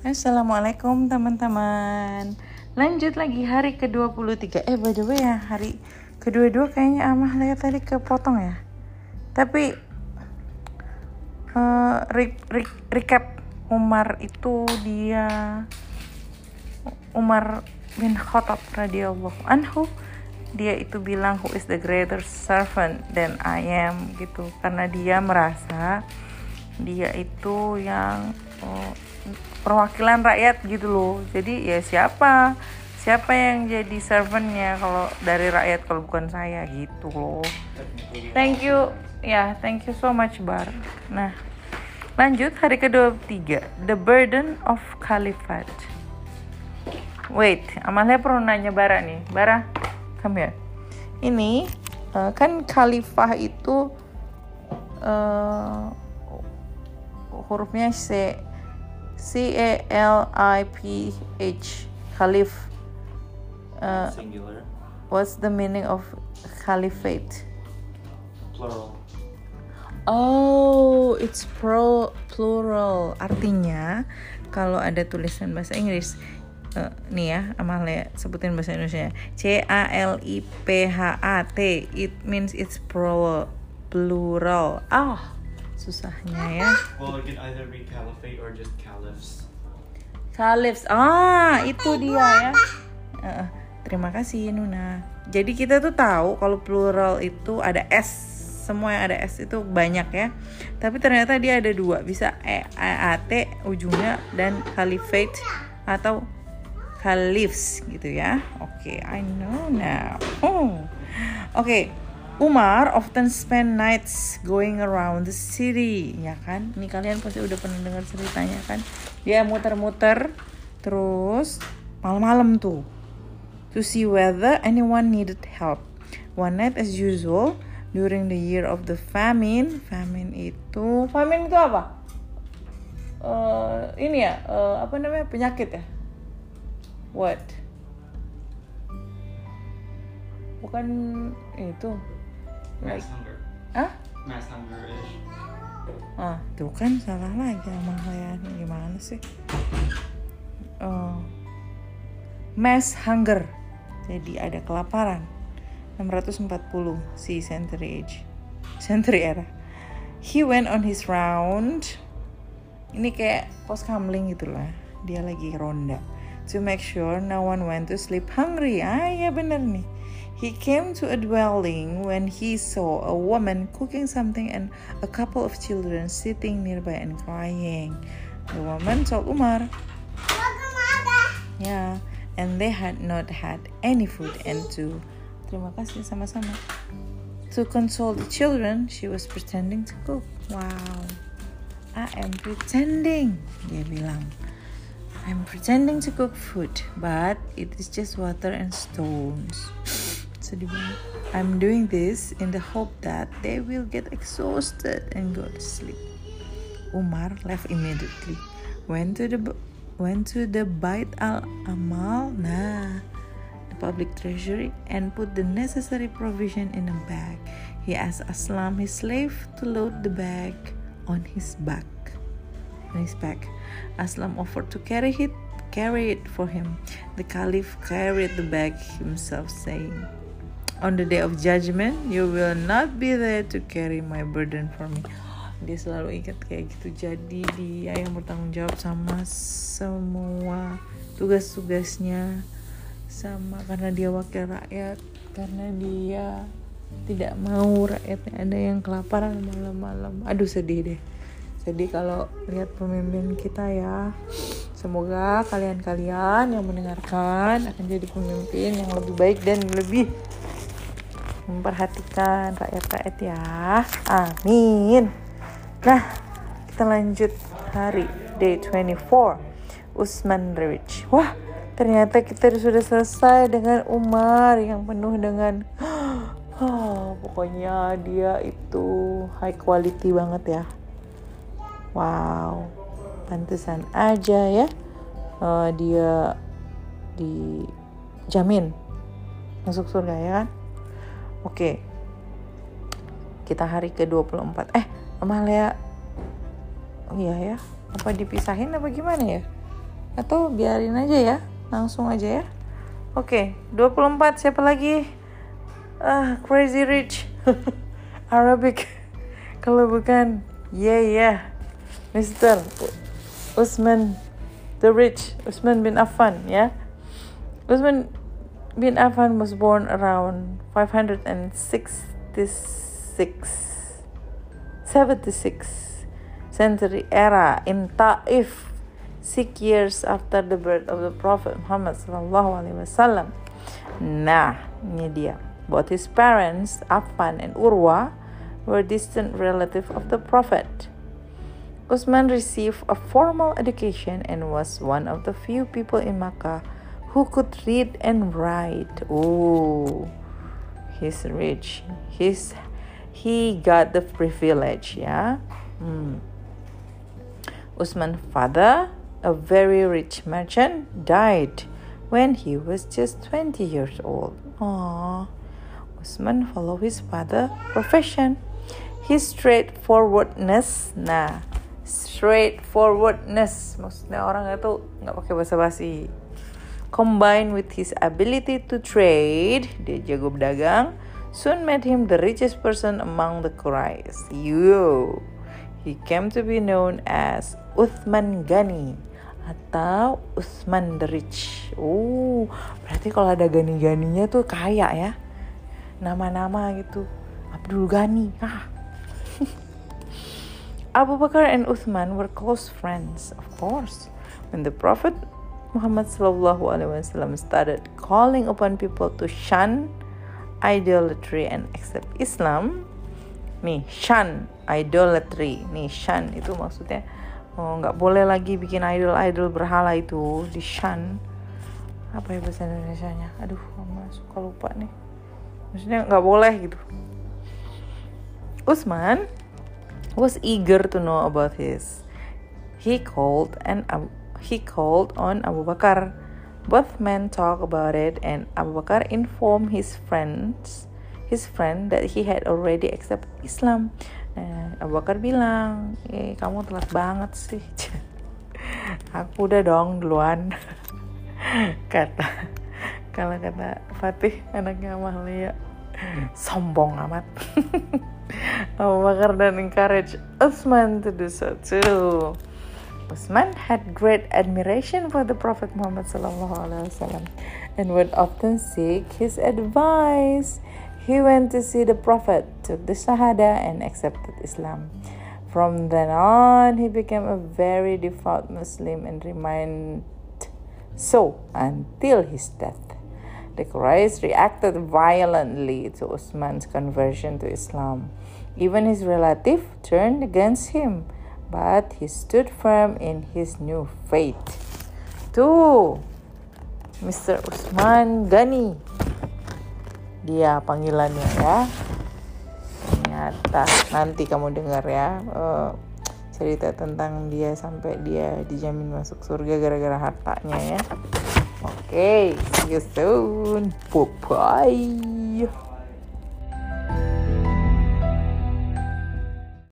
Assalamualaikum teman-teman. Lanjut lagi hari ke-23 Eh by the way ya hari kedua-dua kayaknya Amah lihat tadi kepotong ya. Tapi uh, re re recap Umar itu dia Umar bin Khattab radhiyallahu anhu dia itu bilang who is the greater servant than I am? Gitu. Karena dia merasa dia itu yang oh, perwakilan rakyat gitu loh. Jadi ya siapa? Siapa yang jadi servantnya kalau dari rakyat? Kalau bukan saya gitu loh. Thank you. Ya yeah, thank you so much bar. Nah lanjut hari kedua tiga the burden of caliphate wait Amalia perlu nanya Bara nih. Bara come here. Ini uh, kan khalifah itu uh, hurufnya C C A L I P H Khalif. Uh, Singular. What's the meaning of caliphate? Plural. Oh, it's pro plural. Artinya kalau ada tulisan bahasa Inggris uh, nih ya, Amalia sebutin bahasa Indonesia. C A L I P H A T. It means it's plural. Plural. Ah. Oh susahnya ya. Well, it can either be caliphate or just caliphs. Caliphs, ah itu dia ya. Uh, terima kasih Nuna. Jadi kita tuh tahu kalau plural itu ada s, semua yang ada s itu banyak ya. Tapi ternyata dia ada dua, bisa e, a, t ujungnya dan caliphate atau caliphs gitu ya. Oke, okay, I know now. Oh. Oke. Okay Umar often spend nights going around the city, ya kan? Ini kalian pasti udah pernah dengar ceritanya kan? Dia muter-muter terus malam-malam tuh to see whether anyone needed help. One night as usual during the year of the famine. Famine itu, famine itu apa? Uh, ini ya, uh, apa namanya penyakit ya? What? Bukan itu Mass hunger. Hah? Mass hunger ish. Ah, tuh kan salah lagi sama saya gimana sih? Oh. Mass hunger. Jadi ada kelaparan. 640 si century age. Century era. He went on his round. Ini kayak post kamling gitu lah. Dia lagi ronda. To make sure no one went to sleep hungry. Ah, ya bener nih He came to a dwelling when he saw a woman cooking something and a couple of children sitting nearby and crying. The woman told Umar, Yeah, and they had not had any food and to terima kasih sama-sama. To console the children, she was pretending to cook. Wow. I am pretending, dia bilang. I'm pretending to cook food, but it is just water and stones I'm doing this in the hope that they will get exhausted and go to sleep. Umar left immediately. Went to the went to the Bait al Amal nah the public treasury and put the necessary provision in a bag. He asked Aslam his slave to load the bag on his back. On his back. Aslam offered to carry it carry it for him. The caliph carried the bag himself saying on the day of judgment you will not be there to carry my burden for me. Dia selalu ingat kayak gitu. Jadi dia yang bertanggung jawab sama semua tugas-tugasnya sama karena dia wakil rakyat karena dia tidak mau rakyatnya ada yang kelaparan malam-malam. Aduh sedih deh. Sedih kalau lihat pemimpin kita ya. Semoga kalian-kalian yang mendengarkan akan jadi pemimpin yang lebih baik dan lebih memperhatikan rakyat-rakyat ya. Amin. Nah, kita lanjut hari day 24. Usman Rich. Wah, ternyata kita sudah selesai dengan Umar yang penuh dengan oh, pokoknya dia itu high quality banget ya. Wow, pantesan aja ya uh, dia dijamin masuk surga ya kan? Oke. Kita hari ke-24. Eh, Amalia Oh iya ya. Apa dipisahin apa gimana ya? Atau biarin aja ya. Langsung aja ya. Oke, 24 siapa lagi? Ah, Crazy Rich. Arabic. Kalau bukan, yeah yeah. Mr. Usman the Rich, Usman bin Affan, ya. Usman bin Affan was born around 566 76 century era in Taif, six years after the birth of the Prophet Muhammad sallallahu alaihi wasallam. Nah, ini. Both his parents, Affan and Urwa, were distant relative of the Prophet. Usman received a formal education and was one of the few people in Makkah who could read and write. Oh, he's rich. He's he got the privilege, yeah. Hmm. Usman's father, a very rich merchant, died when he was just 20 years old. Aww. Usman followed his father' profession. His straightforwardness, nah, straightforwardness, maksudnya orang itu nggak pakai bahasa basi. Combined with his ability to trade, dia jago berdagang, soon made him the richest person among the Quraysh. Yo, he came to be known as Uthman Ghani atau Uthman the Rich. Oh, berarti kalau ada gani-ganinya tuh kaya ya. Nama-nama gitu. Abdul Ghani. Ah. Abu Bakr and Uthman were close friends, of course. When the Prophet Muhammad wasallam started calling upon people to shun idolatry and accept Islam, nih shun idolatry, nih shun itu maksudnya oh, nggak boleh lagi bikin idol-idol berhala itu di shun. Apa ya bahasa Indonesia nya aduh mama suka lupa nih. Maksudnya nggak boleh gitu. Usman was eager to know about his. He called and he called on Abu Bakar. Both men talked about it, and Abu Bakar informed his friends, his friend, that he had already accepted Islam. Abu Bakar bilang, eh kamu telat banget sih. Aku udah dong duluan. kata kalau kata Fatih anaknya Amalia sombong amat. Abu Bakar then encouraged Uthman to do so too. Uthman had great admiration for the Prophet Muhammad and would often seek his advice. He went to see the Prophet, took the Shahada, and accepted Islam. From then on, he became a very devout Muslim and remained so until his death. The Quraysh reacted violently to Uthman's conversion to Islam. Even his relative turned against him, but he stood firm in his new faith. Tuh, Mr. Usman Gani. Dia panggilannya ya. Ternyata nanti kamu dengar ya uh, cerita tentang dia sampai dia dijamin masuk surga gara-gara hartanya ya. Oke, okay, see you soon. Bye bye.